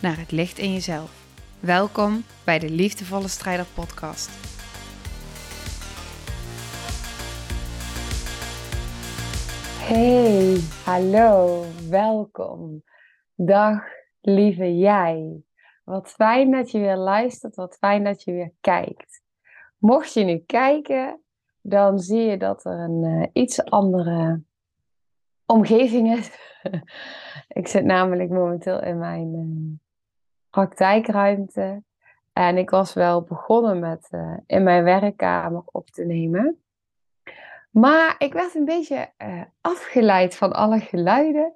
naar het licht in jezelf. Welkom bij de Liefdevolle Strijder Podcast. Hey, hallo, welkom. Dag, lieve jij. Wat fijn dat je weer luistert, wat fijn dat je weer kijkt. Mocht je nu kijken, dan zie je dat er een uh, iets andere omgeving is. ik zit namelijk momenteel in mijn uh, praktijkruimte. En ik was wel begonnen met uh, in mijn werkkamer op te nemen. Maar ik werd een beetje afgeleid van alle geluiden.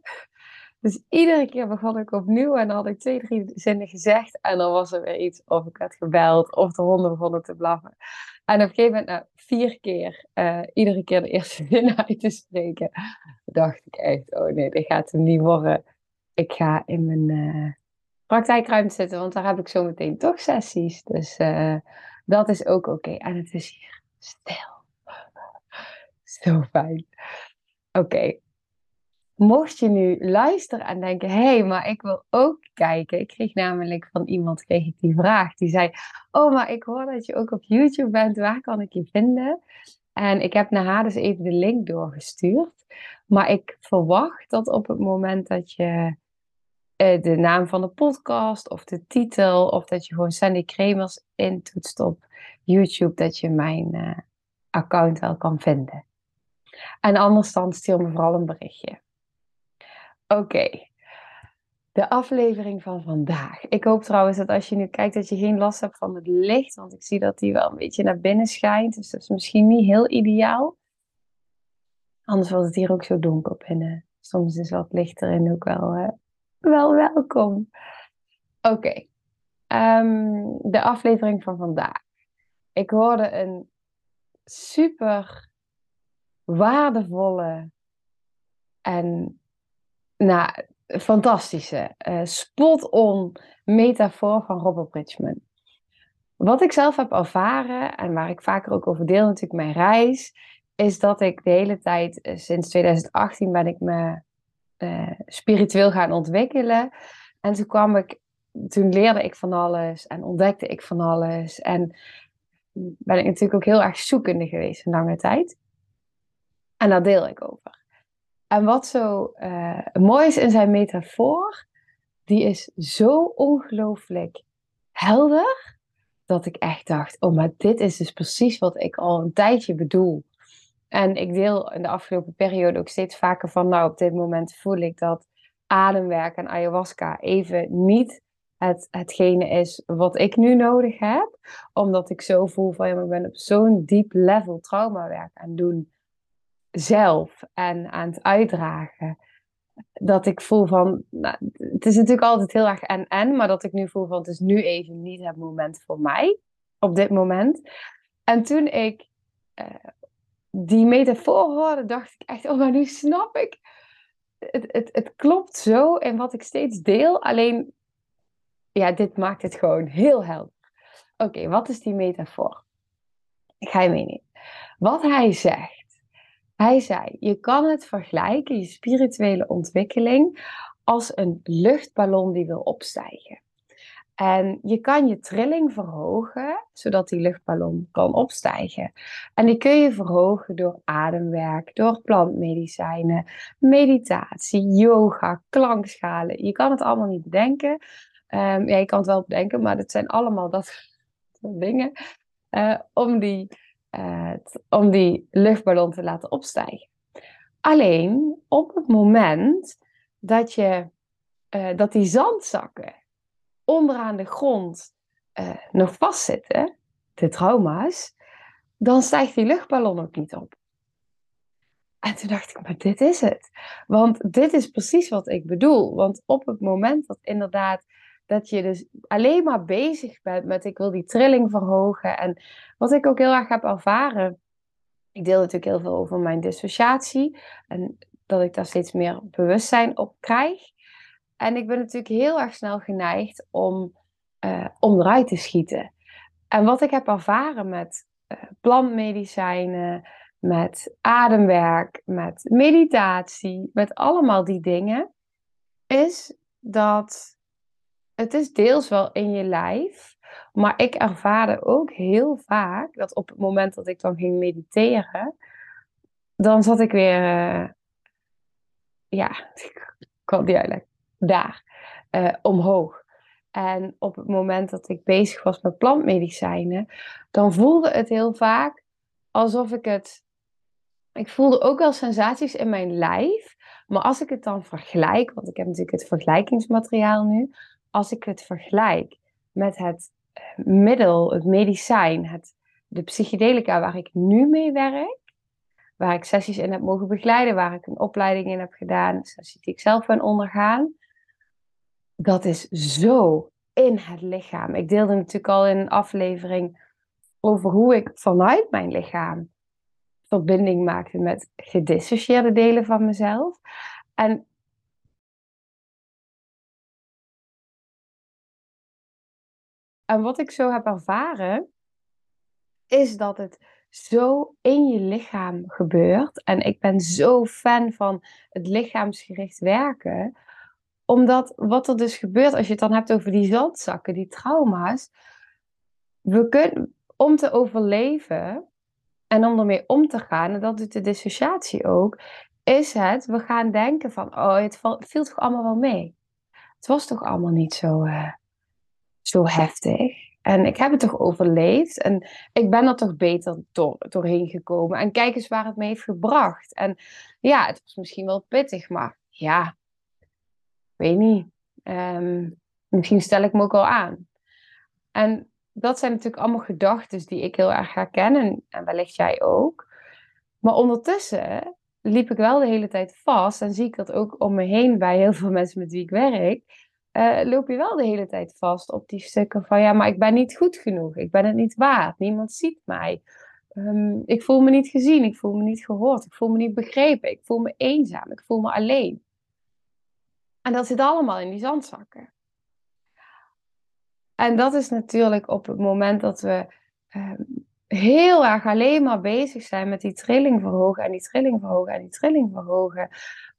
Dus iedere keer begon ik opnieuw en dan had ik twee, drie zinnen gezegd. En dan was er weer iets, of ik werd gebeld, of de honden begonnen te blaffen. En op een gegeven moment, nou, vier keer, uh, iedere keer de eerste zin uit te spreken, dacht ik echt, oh nee, dit gaat hem niet worden. Ik ga in mijn praktijkruimte zitten, want daar heb ik zo meteen toch sessies. Dus uh, dat is ook oké. En het is hier stil. Zo fijn. Oké. Mocht je nu luisteren en denken, hé, hey, maar ik wil ook kijken. Ik kreeg namelijk van iemand kreeg ik die vraag. Die zei, oh, maar ik hoor dat je ook op YouTube bent. Waar kan ik je vinden? En ik heb naar haar dus even de link doorgestuurd. Maar ik verwacht dat op het moment dat je uh, de naam van de podcast of de titel... of dat je gewoon Sandy Kremers intoetst op YouTube... dat je mijn uh, account wel kan vinden. En anders dan stuur me vooral een berichtje. Oké. De aflevering van vandaag. Ik hoop trouwens dat als je nu kijkt dat je geen last hebt van het licht. Want ik zie dat die wel een beetje naar binnen schijnt. Dus dat is misschien niet heel ideaal. Anders wordt het hier ook zo donker binnen. Soms is wat licht erin ook wel, uh, wel welkom. Oké. Um, de aflevering van vandaag. Ik hoorde een super waardevolle en nou, fantastische, uh, spot-on metafoor van Robert Bridgman. Wat ik zelf heb ervaren en waar ik vaker ook over deel, natuurlijk mijn reis, is dat ik de hele tijd, uh, sinds 2018 ben ik me uh, spiritueel gaan ontwikkelen. En toen kwam ik, toen leerde ik van alles en ontdekte ik van alles. En ben ik natuurlijk ook heel erg zoekende geweest een lange tijd. En daar deel ik over. En wat zo uh, mooi is in zijn metafoor, die is zo ongelooflijk helder, dat ik echt dacht, oh, maar dit is dus precies wat ik al een tijdje bedoel. En ik deel in de afgelopen periode ook steeds vaker van, nou, op dit moment voel ik dat ademwerk en ayahuasca even niet het, hetgene is wat ik nu nodig heb. Omdat ik zo voel van, ja, ik ben op zo'n diep level traumawerk aan het doen zelf en aan het uitdragen. Dat ik voel van, nou, het is natuurlijk altijd heel erg en-en, maar dat ik nu voel van, het is nu even niet het moment voor mij, op dit moment. En toen ik uh, die metafoor hoorde, dacht ik echt, oh, maar nu snap ik. Het, het, het klopt zo in wat ik steeds deel, alleen, ja, dit maakt het gewoon heel helder. Oké, wat is die metafoor? Ik ga je meenemen. Wat hij zegt hij zei: Je kan het vergelijken, je spirituele ontwikkeling, als een luchtballon die wil opstijgen. En je kan je trilling verhogen, zodat die luchtballon kan opstijgen. En die kun je verhogen door ademwerk, door plantmedicijnen, meditatie, yoga, klankschalen. Je kan het allemaal niet bedenken. Um, ja, je kan het wel bedenken, maar het zijn allemaal dat soort dingen. Uh, om die uh, om die luchtballon te laten opstijgen. Alleen op het moment dat, je, uh, dat die zandzakken onderaan de grond uh, nog vastzitten, de trauma's, dan stijgt die luchtballon ook niet op. En toen dacht ik, maar dit is het. Want dit is precies wat ik bedoel. Want op het moment dat inderdaad dat je dus alleen maar bezig bent met ik wil die trilling verhogen. En wat ik ook heel erg heb ervaren, ik deel natuurlijk heel veel over mijn dissociatie en dat ik daar steeds meer bewustzijn op krijg. En ik ben natuurlijk heel erg snel geneigd om, uh, om eruit te schieten. En wat ik heb ervaren met uh, plantmedicijnen, met ademwerk, met meditatie, met allemaal die dingen, is dat het is deels wel in je lijf, maar ik ervaarde ook heel vaak dat op het moment dat ik dan ging mediteren, dan zat ik weer, uh, ja, ik die uitleggen, daar, uh, omhoog. En op het moment dat ik bezig was met plantmedicijnen, dan voelde het heel vaak alsof ik het. Ik voelde ook wel sensaties in mijn lijf. Maar als ik het dan vergelijk, want ik heb natuurlijk het vergelijkingsmateriaal nu. Als ik het vergelijk met het eh, middel, het medicijn, het, de psychedelica waar ik nu mee werk. Waar ik sessies in heb mogen begeleiden, waar ik een opleiding in heb gedaan, sessies die ik zelf ben ondergaan dat is zo in het lichaam. Ik deelde natuurlijk al in een aflevering over hoe ik vanuit mijn lichaam verbinding maakte met gedissocieerde delen van mezelf. En En wat ik zo heb ervaren, is dat het zo in je lichaam gebeurt. En ik ben zo fan van het lichaamsgericht werken omdat wat er dus gebeurt als je het dan hebt over die zandzakken, die trauma's. We kunnen, om te overleven en om ermee om te gaan, en dat doet de dissociatie ook, is het, we gaan denken van, oh, het viel toch allemaal wel mee. Het was toch allemaal niet zo, uh, zo heftig. En ik heb het toch overleefd. En ik ben er toch beter door, doorheen gekomen. En kijk eens waar het me heeft gebracht. En ja, het was misschien wel pittig, maar ja, weet niet. Ehm, misschien stel ik me ook al aan. En dat zijn natuurlijk allemaal gedachten die ik heel erg herken en, en wellicht jij ook. Maar ondertussen liep ik wel de hele tijd vast en zie ik dat ook om me heen bij heel veel mensen met wie ik werk. Uh, loop je wel de hele tijd vast op die stukken van ja, maar ik ben niet goed genoeg, ik ben het niet waard, niemand ziet mij. Um, ik voel me niet gezien, ik voel me niet gehoord, ik voel me niet begrepen, ik voel me eenzaam, ik voel me alleen. En dat zit allemaal in die zandzakken. En dat is natuurlijk op het moment dat we ehm, heel erg alleen maar bezig zijn met die trilling verhogen en die trilling verhogen en die trilling verhogen.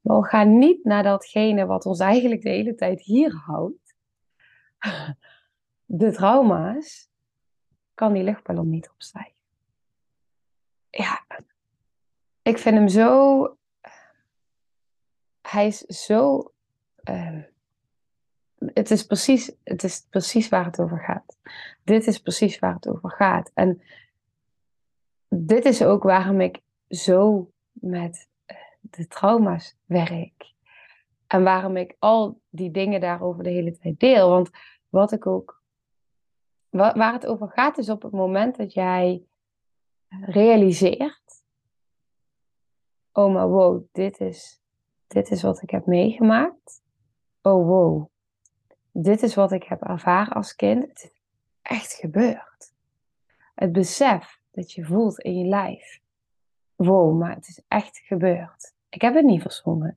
Maar we gaan niet naar datgene wat ons eigenlijk de hele tijd hier houdt. De trauma's. Kan die luchtballon niet opstijgen. Ja, ik vind hem zo. Hij is zo Ehm, het, is precies, het is precies waar het over gaat. Dit is precies waar het over gaat. En dit is ook waarom ik zo met eh, de trauma's werk. En waarom ik al die dingen daarover de hele tijd deel. Want wat ik ook. Waar het over gaat is op het moment dat jij realiseert. Oh, maar wow, dit is, dit is wat ik heb meegemaakt oh wow, dit is wat ik heb ervaren als kind. Het is echt gebeurd. Het besef dat je voelt in je lijf. Wow, maar het is echt gebeurd. Ik heb het niet verzonnen.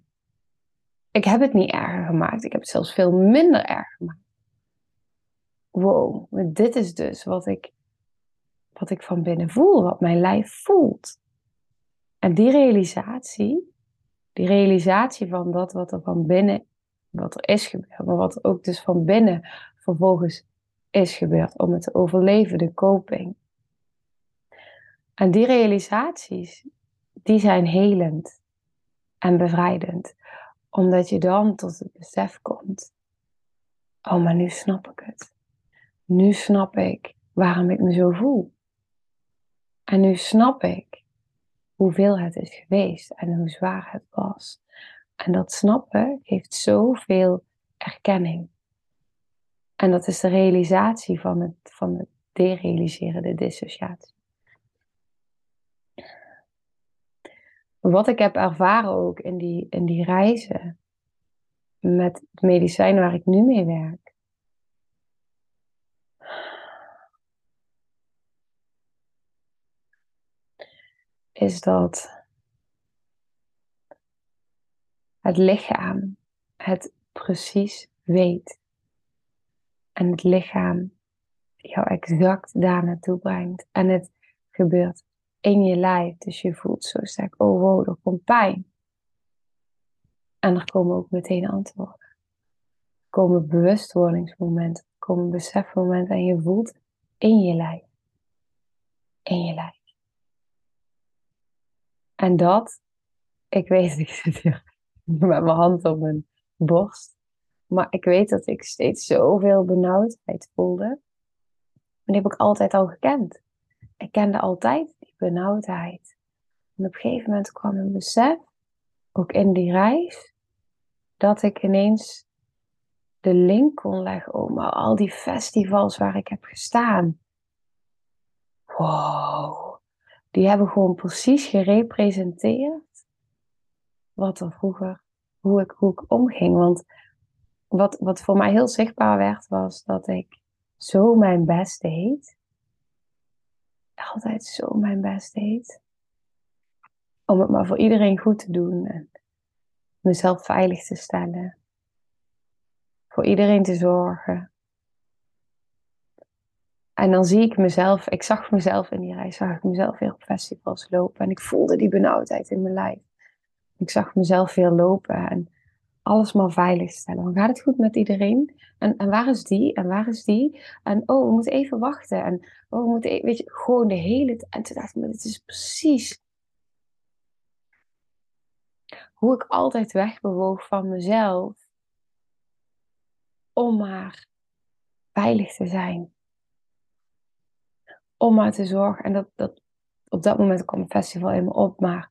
Ik heb het niet erger gemaakt. Ik heb het zelfs veel minder erg gemaakt. Wow, dit is dus wat ik, wat ik van binnen voel, wat mijn lijf voelt. En die realisatie, die realisatie van dat wat er van binnen wat er is gebeurd, maar wat ook dus van binnen vervolgens is gebeurd om het te overleven, de coping. En die realisaties, die zijn helend en bevrijdend, omdat je dan tot het besef komt, oh maar nu snap ik het. Nu snap ik waarom ik me zo voel. En nu snap ik hoeveel het is geweest en hoe zwaar het was. En dat snappen geeft zoveel erkenning. En dat is de realisatie van het, van het derealiseren, de dissociatie. Wat ik heb ervaren ook in die, in die reizen met het medicijn waar ik nu mee werk. Is dat het lichaam het precies weet. En het lichaam jou exact daar naartoe brengt. En het gebeurt in je lijf. Dus je voelt zo sterk, oh wow, er komt pijn. En er komen ook meteen antwoorden. Er komen bewustwordingsmomenten, er komen besefmomenten en je voelt in je lijf. In je lijf. En dat, ik weet, zit hier met mijn hand op mijn borst. Maar ik weet dat ik steeds zoveel benauwdheid voelde. En die heb ik altijd al gekend. Ik kende altijd die benauwdheid. En op een gegeven moment kwam een besef, ook in die reis, dat ik ineens de link kon leggen om al die festivals waar ik heb gestaan. Wow, die hebben gewoon precies gerepresenteerd wat er vroeger, hoe ik, hoe ik omging. Want wat, wat voor mij heel zichtbaar werd, was dat ik zo mijn best deed. Altijd zo mijn best deed. Om het maar voor iedereen goed te doen en mezelf veilig te stellen. Voor iedereen te zorgen. En dan zie ik mezelf, ik zag mezelf in die reis, zag ik mezelf weer op festivals lopen. En ik voelde die benauwdheid in mijn lijf. Ik zag mezelf weer lopen en alles maar veilig stellen. Dan gaat het goed met iedereen? En, en waar is die? En waar is die? En oh, we moeten even wachten. En oh, we moeten even, weet je, gewoon de hele. En toen dacht ik, dit is precies hoe ik altijd wegbewoog van mezelf. Om maar veilig te zijn. Om maar te zorgen. En dat, dat, op dat moment kwam het festival in me op. Maar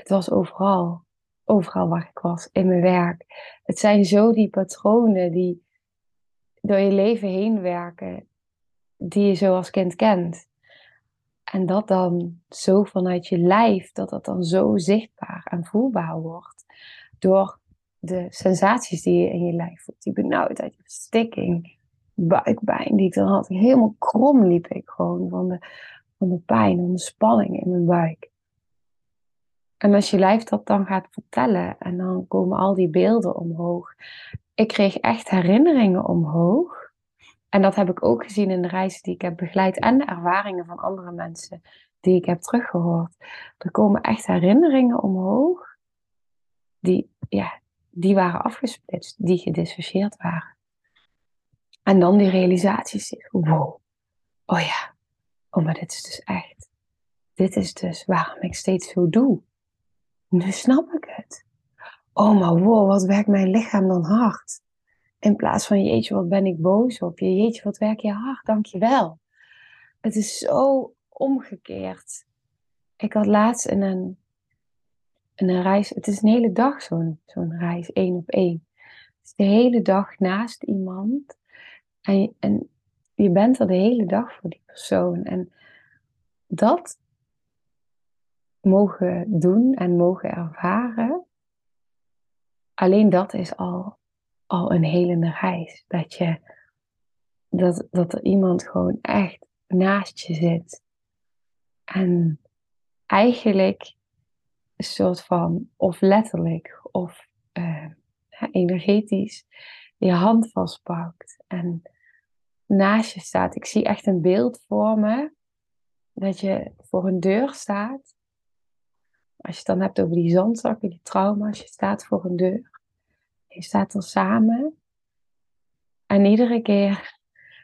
het was overal. Overal waar ik was. In mijn werk. Het zijn zo die patronen die door je leven heen werken. Die je zo als kind kent. En dat dan zo vanuit je lijf, dat dat dan zo zichtbaar en voelbaar wordt. Door de sensaties die je in je lijf voelt. Die benauwdheid, die verstikking, buikpijn die ik dan had. Helemaal krom liep ik gewoon van de, van de pijn en de spanning in mijn buik. En als je lijf dat dan gaat vertellen en dan komen al die beelden omhoog. Ik kreeg echt herinneringen omhoog en dat heb ik ook gezien in de reizen die ik heb begeleid en de ervaringen van andere mensen die ik heb teruggehoord. Er komen echt herinneringen omhoog die, ja, die waren afgesplitst, die gedissocieerd waren. En dan die realisaties. Wow, oh ja, oh maar dit is dus echt. Dit is dus waarom ik steeds zo doe. Nu snap ik het. Oh maar wow, wat werkt mijn lichaam dan hard. In plaats van jeetje, wat ben ik boos op je. Jeetje, wat werk je hard, dankjewel. Het is zo omgekeerd. Ik had laatst in een, een reis, het is een hele dag zo'n zo'n reis, één op één. Het is de hele dag naast iemand. En, en je bent er de hele dag voor die persoon. En dat mogen doen en mogen ervaren, alleen dat is al al een helende reis. Dat, je, dat, dat er iemand gewoon echt naast je zit. En eigenlijk een soort van, of letterlijk, of uh, energetisch, je hand vastpakt. En naast je staat. Ik zie echt een beeld voor me. Dat je voor een deur staat. Als je het dan hebt over die zandzakken, die trauma's. Je staat voor een deur. Je staat er samen. En iedere keer,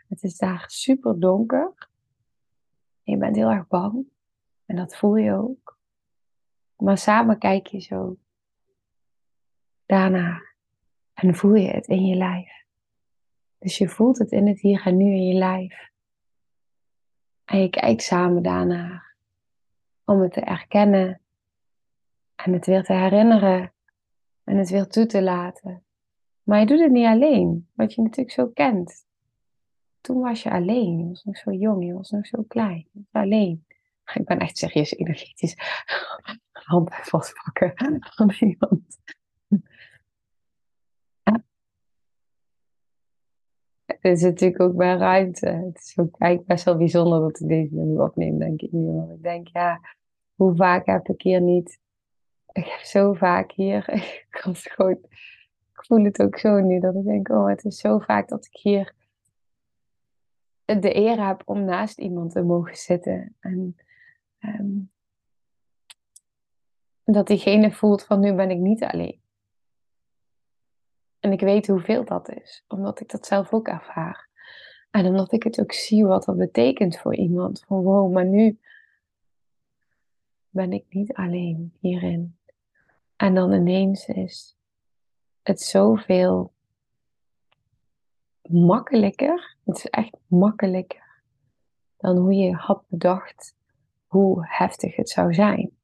het is daar super donker. Je bent heel erg bang. En dat voel je ook. Maar samen kijk je zo daarna. En voel je het in je lijf. Dus je voelt het in het hier en nu in je lijf. En je kijkt samen daarna. Om het te erkennen. En het weer te herinneren en het weer toe te laten. Maar je doet het niet alleen, wat je natuurlijk zo kent. Toen was je alleen, je was nog zo jong, je was nog zo klein, je was alleen. Ik ben echt serieus energetisch hand vastpakken van iemand. Het is natuurlijk ook bij ruimte. Het is ook eigenlijk best wel bijzonder dat ik deze nu opneem, denk ik nu. Want ik denk, ja, hoe vaak heb ik hier niet. Ik heb zo vaak hier. Ik, gewoon, ik voel het ook zo nu dat ik denk: oh, het is zo vaak dat ik hier de eer heb om naast iemand te mogen zitten. En um, dat diegene voelt van nu ben ik niet alleen. En ik weet hoeveel dat is, omdat ik dat zelf ook ervaar. En omdat ik het ook zie wat dat betekent voor iemand. Van wow, maar nu ben ik niet alleen hierin. En dan ineens is het zoveel makkelijker. Het is echt makkelijker dan hoe je had bedacht hoe heftig het zou zijn.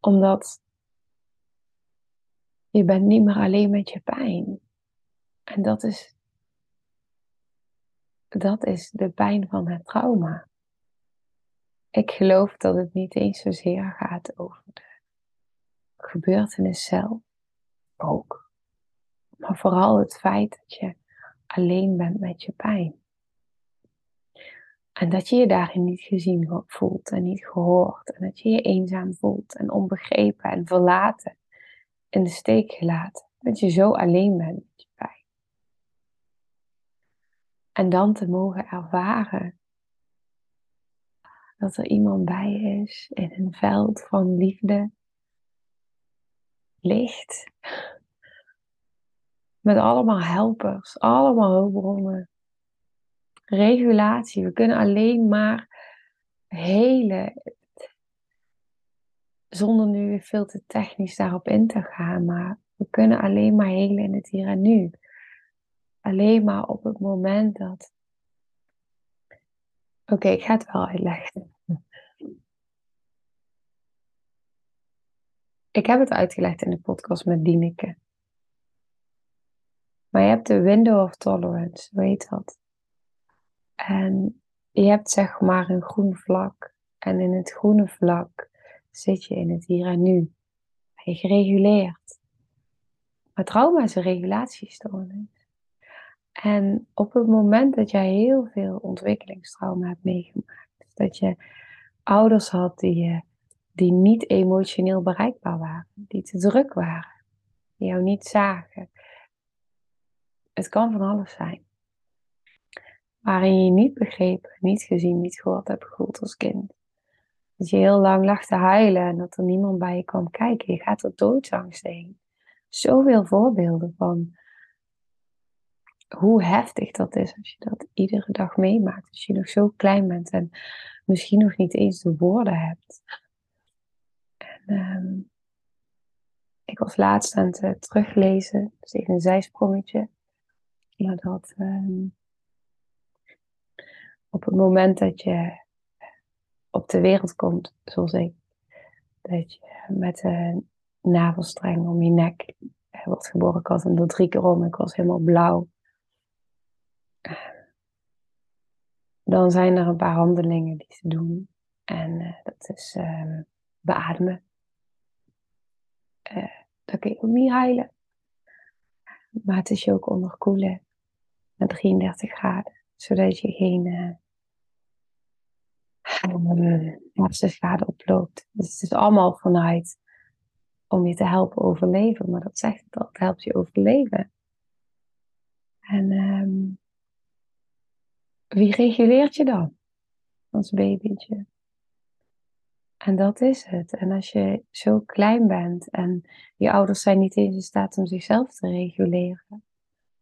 Omdat je bent niet meer alleen met je pijn. En dat is, dat is de pijn van het trauma. Ik geloof dat het niet eens zozeer gaat over de gebeurtenis zelf. Ook. Maar vooral het feit dat je alleen bent met je pijn. En dat je je daarin niet gezien voelt en niet gehoord. En dat je je eenzaam voelt en onbegrepen en verlaten. In de steek gelaten. Dat je zo alleen bent met je pijn. En dan te mogen ervaren dat er iemand bij is in een veld van liefde, licht, met allemaal helpers, allemaal hulpbronnen. Regulatie. We kunnen alleen maar hele. Zonder nu veel te technisch daarop in te gaan. Maar we kunnen alleen maar helen in het hier en nu. Alleen maar op het moment dat. Oké, ik ga het wel uitleggen. Ik heb het uitgelegd in de podcast met Dieneke. Maar je hebt de window of tolerance, heet dat? En je hebt zeg maar een groen vlak. En in het groene vlak zit je in het hier en nu. Ben je gereguleerd. Maar trauma is een regulatiestoornis. En op het moment dat jij heel veel ontwikkelingstrauma hebt meegemaakt, dat je ouders had die, die niet emotioneel bereikbaar waren, die te druk waren, die jou niet zagen, het kan van alles zijn. Waarin je niet begrepen, niet gezien, niet gehoord hebt gevoeld als kind. Dat je heel lang lag te huilen en dat er niemand bij je kwam kijken. Je gaat er doodsangst heen. Zoveel voorbeelden van hoe heftig dat is als je dat iedere dag meemaakt. Als je nog zo klein bent en misschien nog niet eens de woorden hebt. Ehm, ik was laatst aan het uh, teruglezen, dus even een zijsprongetje. Maar dat ehm, op het moment dat je op de wereld komt, zoals ik, dat je met een navelstreng om je nek wordt geboren. Ik had hem er drie keer om, ik was helemaal blauw. Dan zijn er een paar handelingen die ze doen. En uh, dat is uh, beademen. Uh, dan kun je ook niet huilen. Maar het is je ook onderkoelen met 33 graden. Zodat je geen uh, hersenschade oploopt. Dus het is allemaal vanuit om je te helpen overleven. Maar dat zegt het al, het helpt je overleven. En um, wie reguleert je dan? Als babytje. En dat is het. En als je zo klein bent en je ouders zijn niet eens in staat om zichzelf te reguleren,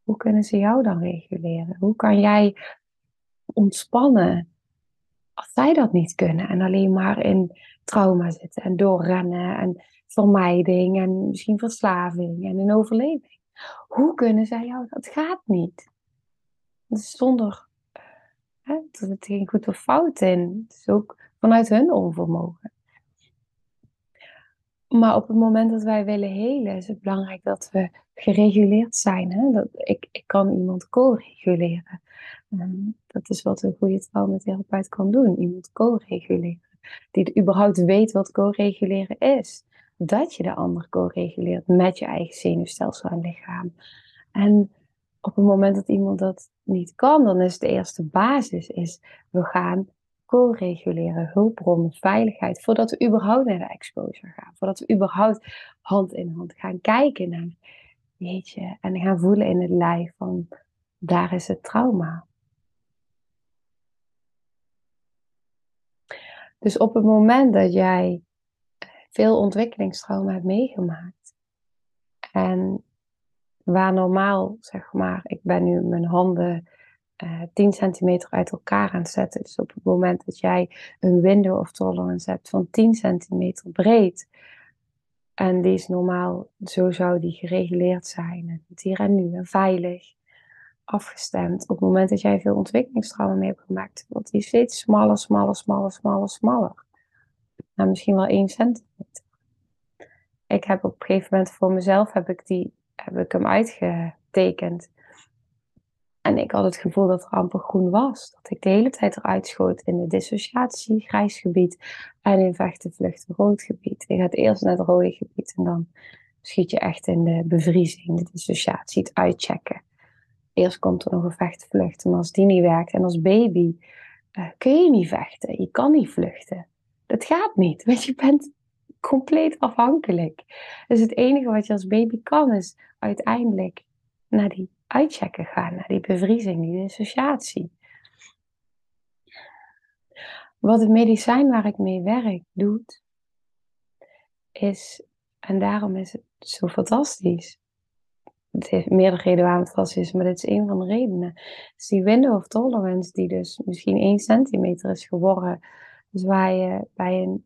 hoe kunnen ze jou dan reguleren? Hoe kan jij ontspannen als zij dat niet kunnen en alleen maar in trauma zitten en doorrennen en vermijding en misschien verslaving en in overleving? Hoe kunnen zij jou? Dat gaat niet. zonder hè, er zit geen goed of fout in. Het is ook vanuit hun onvermogen. Maar op het moment dat wij willen helen, is het belangrijk dat we gereguleerd zijn. Hè? Dat, ik, ik kan iemand co-reguleren. Ehm, dat is wat een goede traumatherapeut kan doen. Iemand co-reguleren. Die überhaupt weet wat co-reguleren is. Dat je de ander co-reguleert met je eigen zenuwstelsel en lichaam. En op het moment dat iemand dat niet kan, dan is de eerste basis is, we gaan co-reguleren, hulpbronnen, veiligheid, voordat we überhaupt naar de exposure gaan, voordat we überhaupt hand in hand gaan kijken naar, weet je, en gaan voelen in het lijf van, daar is het trauma. Dus op het moment dat jij veel ontwikkelingstrauma hebt meegemaakt en waar normaal, zeg maar, ik ben nu mijn handen uh, eh, 10 centimeter uit elkaar aan het zetten. Dus op het moment dat jij een window of tolerance hebt van 10 centimeter breed, en die is normaal, zo zou die gereguleerd zijn, het hier en nu, en veilig, afgestemd. Op het moment dat jij veel ontwikkelingstrauma mee hebt gemaakt, wordt die steeds smaller, smaller, smaller, smaller, smaller. Nou, misschien wel 1 centimeter. Ik heb op een gegeven moment voor mezelf heb ik, die, heb ik hem uitgetekend. En ik had het gevoel dat er amper groen was. Dat ik de hele tijd eruit schoot in de dissociatie, grijs gebied. En in vechten, vluchten, rood gebied. Je gaat eerst naar het rode gebied en dan schiet je echt in de bevriezing, de dissociatie, het uitchecken. Eerst komt er nog een vechten, vluchten. En als die niet werkt en als baby uh, kun je niet vechten. Je kan niet vluchten. Dat gaat niet, want je bent compleet afhankelijk. Dus het enige wat je als baby kan is uiteindelijk naar die uitchecken gaan, naar die bevriezing, die dissociatie. Wat het medicijn waar ik mee werk doet, is, en daarom is het zo fantastisch. Het heeft meerdere redenen waarom het fantastisch is, maar dit is een van de redenen. is die window of tolerance, die dus misschien 1 centimeter is geworden. Dus waar je bij een,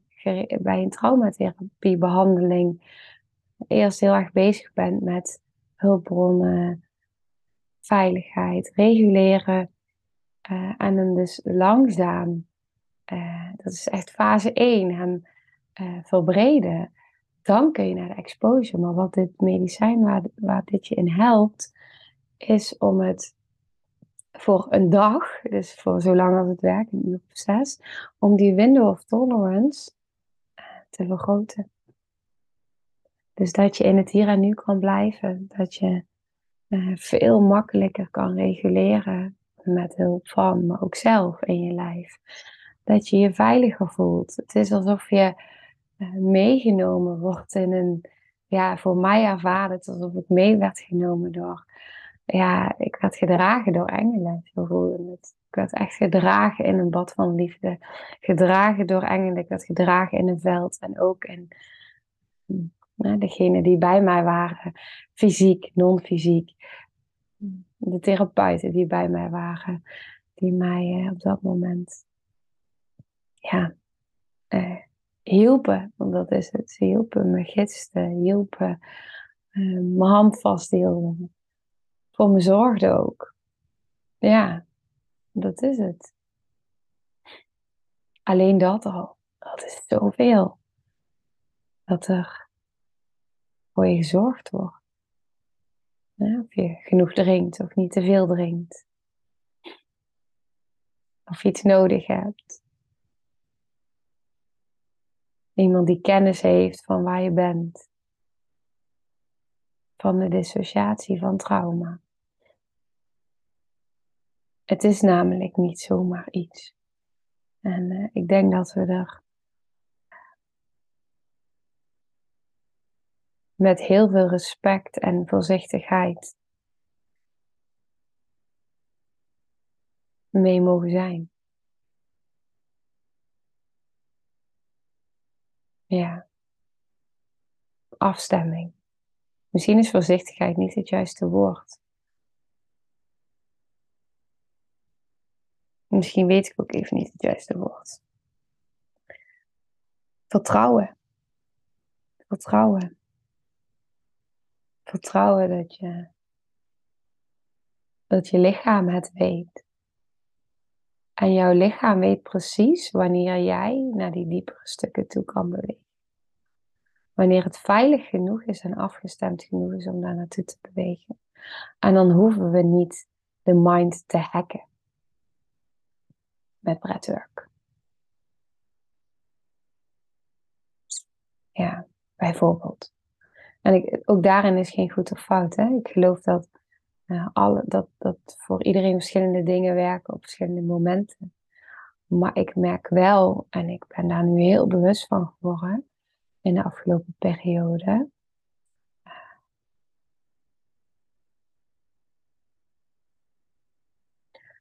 bij een traumatherapiebehandeling eerst heel erg bezig bent met hulpbronnen, veiligheid, reguleren. Uh, en dan dus langzaam, uh, dat is echt fase 1, hem uh, verbreden. Dan kun je naar de exposure. Maar wat dit medicijn, waar, waar dit je in helpt, is om het voor een dag, dus voor zolang als het werkt, een uur of zes, om die window of tolerance te vergroten. Dus dat je in het hier en nu kan blijven. Dat je uh, veel makkelijker kan reguleren met hulp van, maar ook zelf in je lijf. Dat je je veiliger voelt. Het is alsof je uh, meegenomen wordt in een, ja, voor mij ervaarde het alsof ik mee werd genomen door, ja, ik werd gedragen door engelen. Zo voelde het. Ik werd echt gedragen in een bad van liefde. Gedragen door engelen. Ik werd gedragen in een veld en ook in degene die bij mij waren, fysiek, non-fysiek. De therapeuten die bij mij waren, die mij eh, op dat moment ja, eh, hielpen. Want dat is het. Ze hielpen, me gidsten, hielpen, eh, mijn hand vasthielden. Voor me zorgden ook. Ja, dat is het. Alleen dat al, dat is zoveel. Dat er voor je gezorgd wordt. of je genoeg drinkt of niet te veel drinkt. Of je iets nodig hebt. Iemand die kennis heeft van waar je bent. Van de dissociatie van trauma. Het is namelijk niet zomaar iets. En uh, ik denk dat we er met heel veel respect en voorzichtigheid mee mogen zijn. Ja. Afstemming. Misschien is voorzichtigheid niet het juiste woord. Misschien weet ik ook even niet het juiste woord. Vertrouwen. Vertrouwen. Vertrouwen dat je, dat je lichaam het weet. En jouw lichaam weet precies wanneer jij naar die diepere stukken toe kan bewegen. Wanneer het veilig genoeg is en afgestemd genoeg is om daar naartoe te bewegen. En dan hoeven we niet de mind te hacken met breathwork. Ja, bijvoorbeeld. En ik, ook daarin is geen goed of fout. Hè? Ik geloof dat, uh, alle, dat, dat voor iedereen verschillende dingen werken op verschillende momenten. Maar ik merk wel, en ik ben daar nu heel bewust van geworden in de afgelopen periode.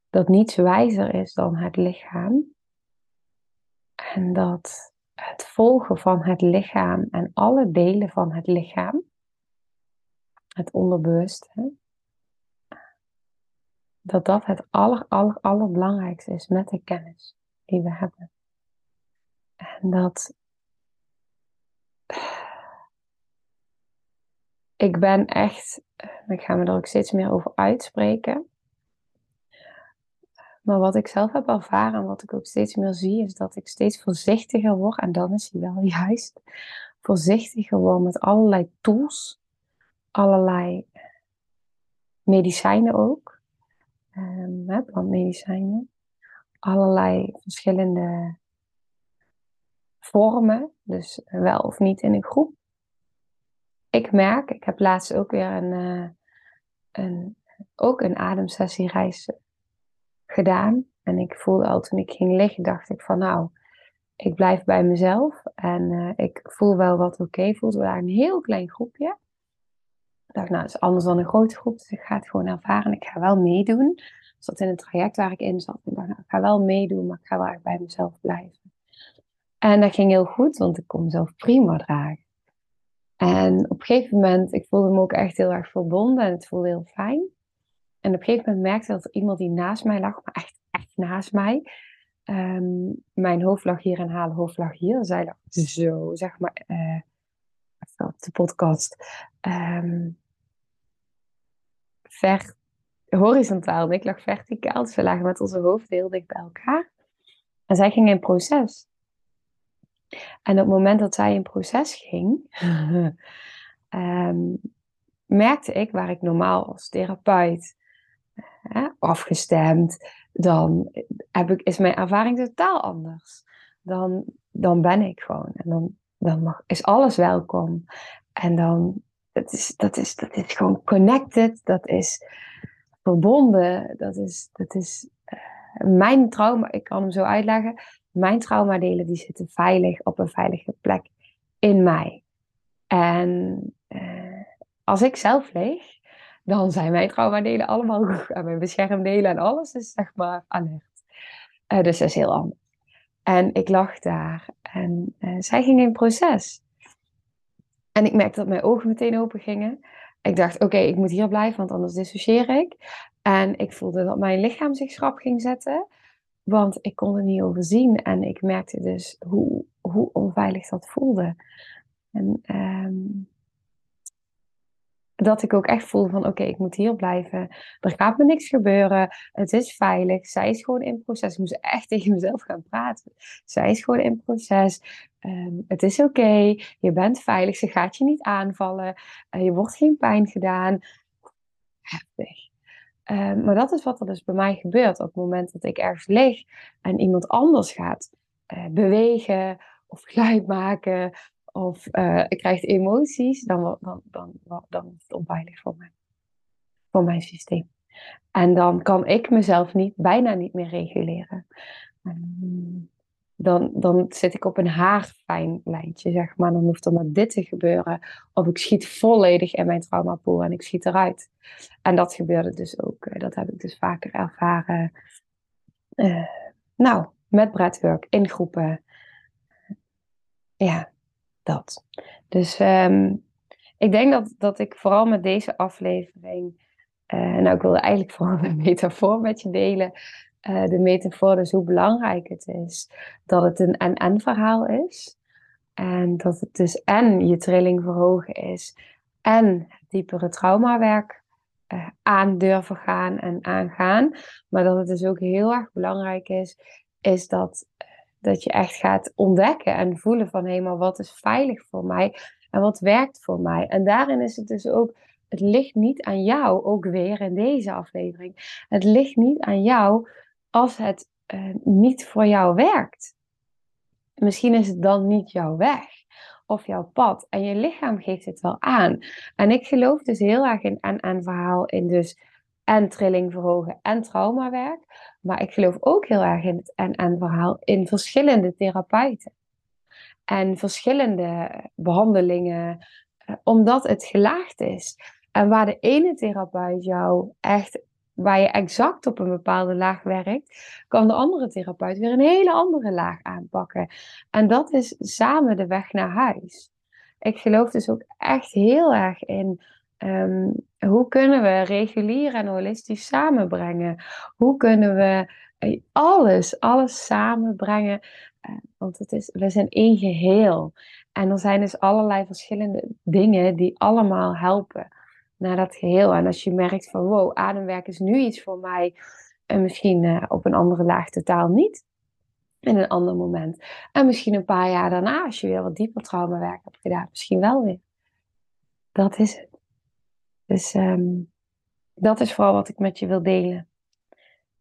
Dat niets wijzer is dan het lichaam. En dat het volgen van het lichaam en alle delen van het lichaam, het onderbewuste, dat dat het aller, aller, allerbelangrijkste is met de kennis die we hebben. En dat ik ben echt, ik ga me er ook steeds meer over uitspreken. Maar wat ik zelf heb ervaren en wat ik ook steeds meer zie, is dat ik steeds voorzichtiger word. En dan is hij wel juist voorzichtiger word met allerlei tools, allerlei medicijnen ook, um, plantmedicijnen, allerlei verschillende vormen, dus wel of niet in een groep. Ik merk, ik heb laatst ook weer een, uh, een, ook een ademsessiereis gedaan. En ik voelde al toen ik ging liggen, dacht ik van nou, ik blijf bij mezelf. En uh, ik voel wel wat oké okay voelt. We waren een heel klein groepje. Ik dacht, nou, het is anders dan een grote groep. Dus ik ga het gewoon ervaren. Ik ga wel meedoen. Ik zat in een traject waar ik in zat. Ik dacht, nou, ik ga wel meedoen, maar ik ga wel echt bij mezelf blijven. En dat ging heel goed, want ik kon mezelf prima dragen. En op een gegeven moment, ik voelde me ook echt heel erg verbonden en het voelde heel fijn. En op een gegeven moment merkte dat er iemand die naast mij lag, maar echt, echt naast mij. Um, mijn hoofd lag hier en haar hoofd lag hier. Zij lag zo, zeg maar, uh, op de podcast. Um, horizontaal en ik lag verticaal. Dus we lagen met onze hoofd heel dicht bij elkaar. En zij ging in proces. En op het moment dat zij in proces ging, um, merkte ik waar ik normaal als therapeut afgestemd, dan heb ik, is mijn ervaring totaal anders. Dan, dan ben ik gewoon. En dan, dan mag, is alles welkom. En dan, dat is, dat, is, dat is gewoon connected, dat is verbonden, dat is, dat is uh, mijn trauma, ik kan hem zo uitleggen. Mijn traumadelen die zitten veilig op een veilige plek in mij. En uh, als ik zelf leeg, dan zijn mijn traumadelen allemaal goed. En mijn beschermdelen en alles is zeg maar alert. Uh, dus dat is heel anders. En ik lag daar en uh, zij ging in proces. En ik merkte dat mijn ogen meteen open gingen. Ik dacht, oké, ik moet hier blijven, want anders dissocieer ik. En ik voelde dat mijn lichaam zich schrap ging zetten. Want ik kon er niet overzien. En ik merkte dus hoe, hoe onveilig dat voelde. En um, dat ik ook echt voel van oké, ik moet hier blijven. Er gaat me niks gebeuren. Het is veilig. Zij is gewoon in proces. Ik moest echt tegen mezelf gaan praten. Zij is gewoon in proces. Um, het is oké. Je bent veilig. Ze gaat je niet aanvallen. Uh, je wordt geen pijn gedaan. Heftig. Um, maar dat is wat er dus bij mij gebeurt op het moment dat ik ergens lig en iemand anders gaat uh, bewegen of geluid maken of uh, ik krijg emoties, dan, dan, dan, dan, is het onveilig voor mij. Voor mijn systeem. En dan kan ik mezelf niet, bijna niet meer reguleren. Dan, dan zit ik op een haarfijn lijntje, zeg maar. Dan hoeft er maar dit te gebeuren. Of ik schiet volledig in mijn traumapool en ik schiet eruit. En dat gebeurde dus ook. Eh, dat heb ik dus vaker ervaren. Uh, nou, met breathwork, in groepen. Ja, dat. Dus um, ik denk dat, dat ik vooral met deze aflevering, uh, nou ik wilde eigenlijk vooral een metafoor met je delen. Uh, de metafoor dus hoe belangrijk het is dat het een en-en verhaal is. En dat het dus en je trilling verhogen is en diepere traumawerk uh, aan durven gaan en aangaan. Maar dat het dus ook heel erg belangrijk is, is dat dat je echt gaat ontdekken en voelen van hé, wat is veilig voor mij en wat werkt voor mij. En daarin is het dus ook, het ligt niet aan jou, ook weer in deze aflevering. Het ligt niet aan jou als het uh, niet voor jou werkt. Misschien is het dan niet jouw weg of jouw pad. En je lichaam geeft het wel aan. En ik geloof dus heel erg in en-en verhaal in dus en trilling verhogen en traumawerk. Maar ik geloof ook heel erg in het en-en verhaal in verschillende therapeuten. En verschillende behandelingen, eh, omdat het gelaagd is. En waar de ene therapeut jou echt, waar je exact op een bepaalde laag werkt, kan de andere therapeut weer een hele andere laag aanpakken. En dat is samen de weg naar huis. Ik geloof dus ook echt heel erg in um, hoe kunnen we regulier en holistisch samenbrengen? Hoe kunnen we eh, alles, alles samenbrengen? Uh, want het is, we zijn één geheel. En er zijn dus allerlei verschillende dingen die allemaal helpen naar dat geheel. En als je merkt van wow, ademwerk is nu iets voor mij. En misschien uh, op een andere laag totaal niet. In een ander moment. En misschien een paar jaar daarna, als je weer wat dieper traumawerk hebt gedaan, misschien wel weer. Dat is het. Dus um, dat is vooral wat ik met je wil delen.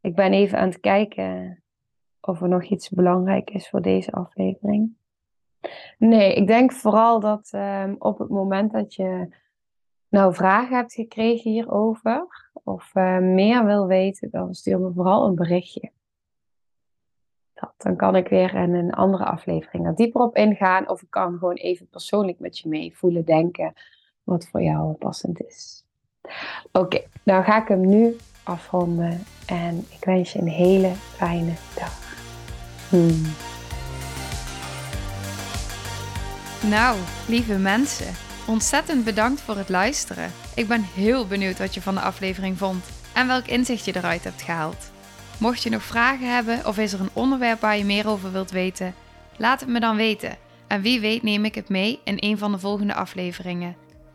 Ik ben even aan het kijken of er nog iets belangrijk is voor deze aflevering. Nee, ik denk vooral dat um, op het moment dat je nou vragen hebt gekregen hierover, of uh, meer wil weten, dan stuur me vooral een berichtje. Dat, dan kan ik weer in een andere aflevering er dieper op ingaan, of ik kan gewoon even persoonlijk met je mee voelen, denken wat voor jou passend is. Oké, nou ga ik hem nu afronden en ik wens je een hele fijne dag. Hmm. Nou, lieve mensen, ontzettend bedankt voor het luisteren. Ik ben heel benieuwd wat je van de aflevering vond en welk inzicht je eruit hebt gehaald. Mocht je nog vragen hebben of is er een onderwerp waar je meer over wilt weten, laat het me dan weten. En wie weet neem ik het mee in een van de volgende afleveringen.